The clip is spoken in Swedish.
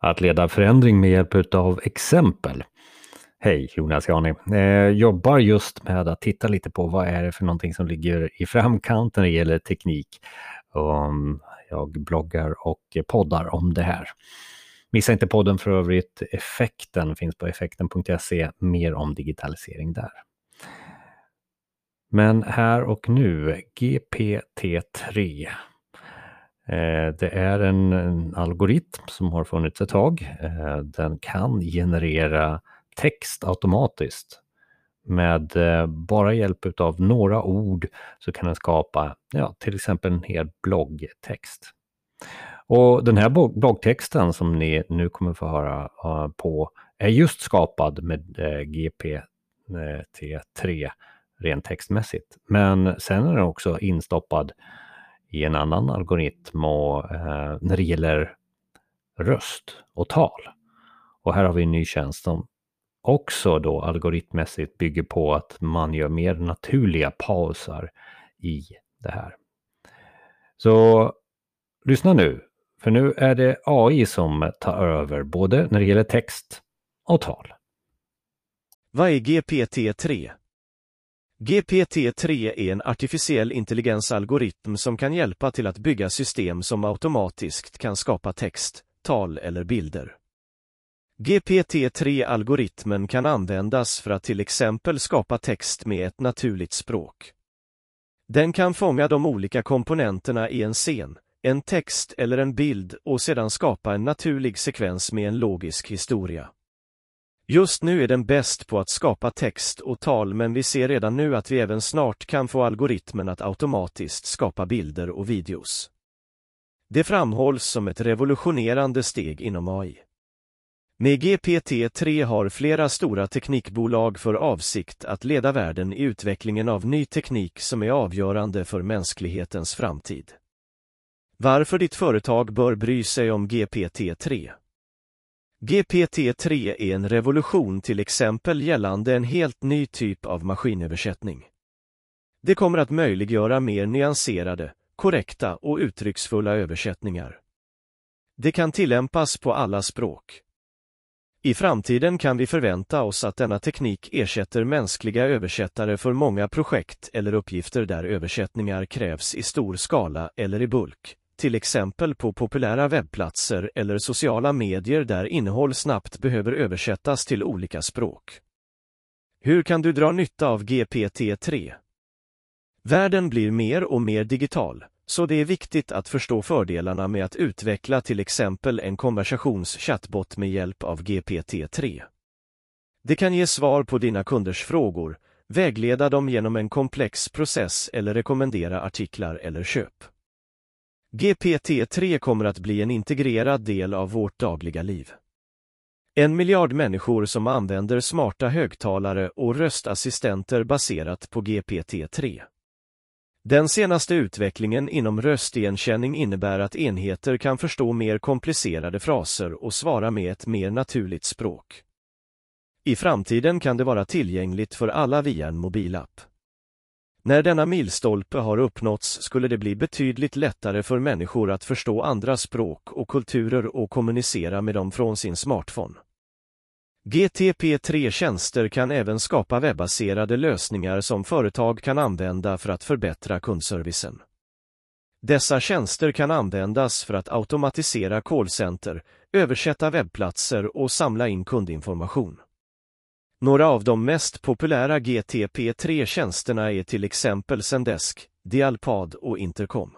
Att leda förändring med hjälp av exempel. Hej Jonas Jani. Eh, jobbar just med att titta lite på vad är det för någonting som ligger i framkant när det gäller teknik. Um, jag bloggar och poddar om det här. Missa inte podden för övrigt. Effekten finns på effekten.se. Mer om digitalisering där. Men här och nu, GPT-3. Eh, det är en, en, algoritm som har funnits ett tag. Eh, den kan generera text automatiskt. Med eh, bara hjälp av några ord så kan den skapa ja, till exempel en hel bloggtext. Och den här bloggtexten som ni nu kommer få höra på är just skapad med GPT-3 rent textmässigt. Men sen är den också instoppad i en annan algoritm och, eh, när det gäller röst och tal. Och här har vi en ny tjänst som också då algoritmmässigt bygger på att man gör mer naturliga pauser i det här. Så lyssna nu, för nu är det AI som tar över både när det gäller text och tal. Vad är GPT-3? GPT-3 är en artificiell intelligensalgoritm som kan hjälpa till att bygga system som automatiskt kan skapa text, tal eller bilder. GPT-3-algoritmen kan användas för att till exempel skapa text med ett naturligt språk. Den kan fånga de olika komponenterna i en scen, en text eller en bild och sedan skapa en naturlig sekvens med en logisk historia. Just nu är den bäst på att skapa text och tal men vi ser redan nu att vi även snart kan få algoritmen att automatiskt skapa bilder och videos. Det framhålls som ett revolutionerande steg inom AI. Med GPT-3 har flera stora teknikbolag för avsikt att leda världen i utvecklingen av ny teknik som är avgörande för mänsklighetens framtid. Varför ditt företag bör bry sig om GPT-3 GPT-3 är en revolution till exempel gällande en helt ny typ av maskinöversättning. Det kommer att möjliggöra mer nyanserade, korrekta och uttrycksfulla översättningar. Det kan tillämpas på alla språk. I framtiden kan vi förvänta oss att denna teknik ersätter mänskliga översättare för många projekt eller uppgifter där översättningar krävs i stor skala eller i bulk till exempel på populära webbplatser eller sociala medier där innehåll snabbt behöver översättas till olika språk. Hur kan du dra nytta av GPT-3? Världen blir mer och mer digital, så det är viktigt att förstå fördelarna med att utveckla till exempel en konversationschattbot med hjälp av GPT-3. Det kan ge svar på dina kunders frågor, vägleda dem genom en komplex process eller rekommendera artiklar eller köp. GPT-3 kommer att bli en integrerad del av vårt dagliga liv. En miljard människor som använder smarta högtalare och röstassistenter baserat på GPT-3. Den senaste utvecklingen inom röstigenkänning innebär att enheter kan förstå mer komplicerade fraser och svara med ett mer naturligt språk. I framtiden kan det vara tillgängligt för alla via en mobilapp. När denna milstolpe har uppnåtts skulle det bli betydligt lättare för människor att förstå andra språk och kulturer och kommunicera med dem från sin smartphone. GTP3-tjänster kan även skapa webbaserade lösningar som företag kan använda för att förbättra kundservicen. Dessa tjänster kan användas för att automatisera callcenter, översätta webbplatser och samla in kundinformation. Några av de mest populära GTP3-tjänsterna är till exempel Zendesk, Dialpad och Intercom.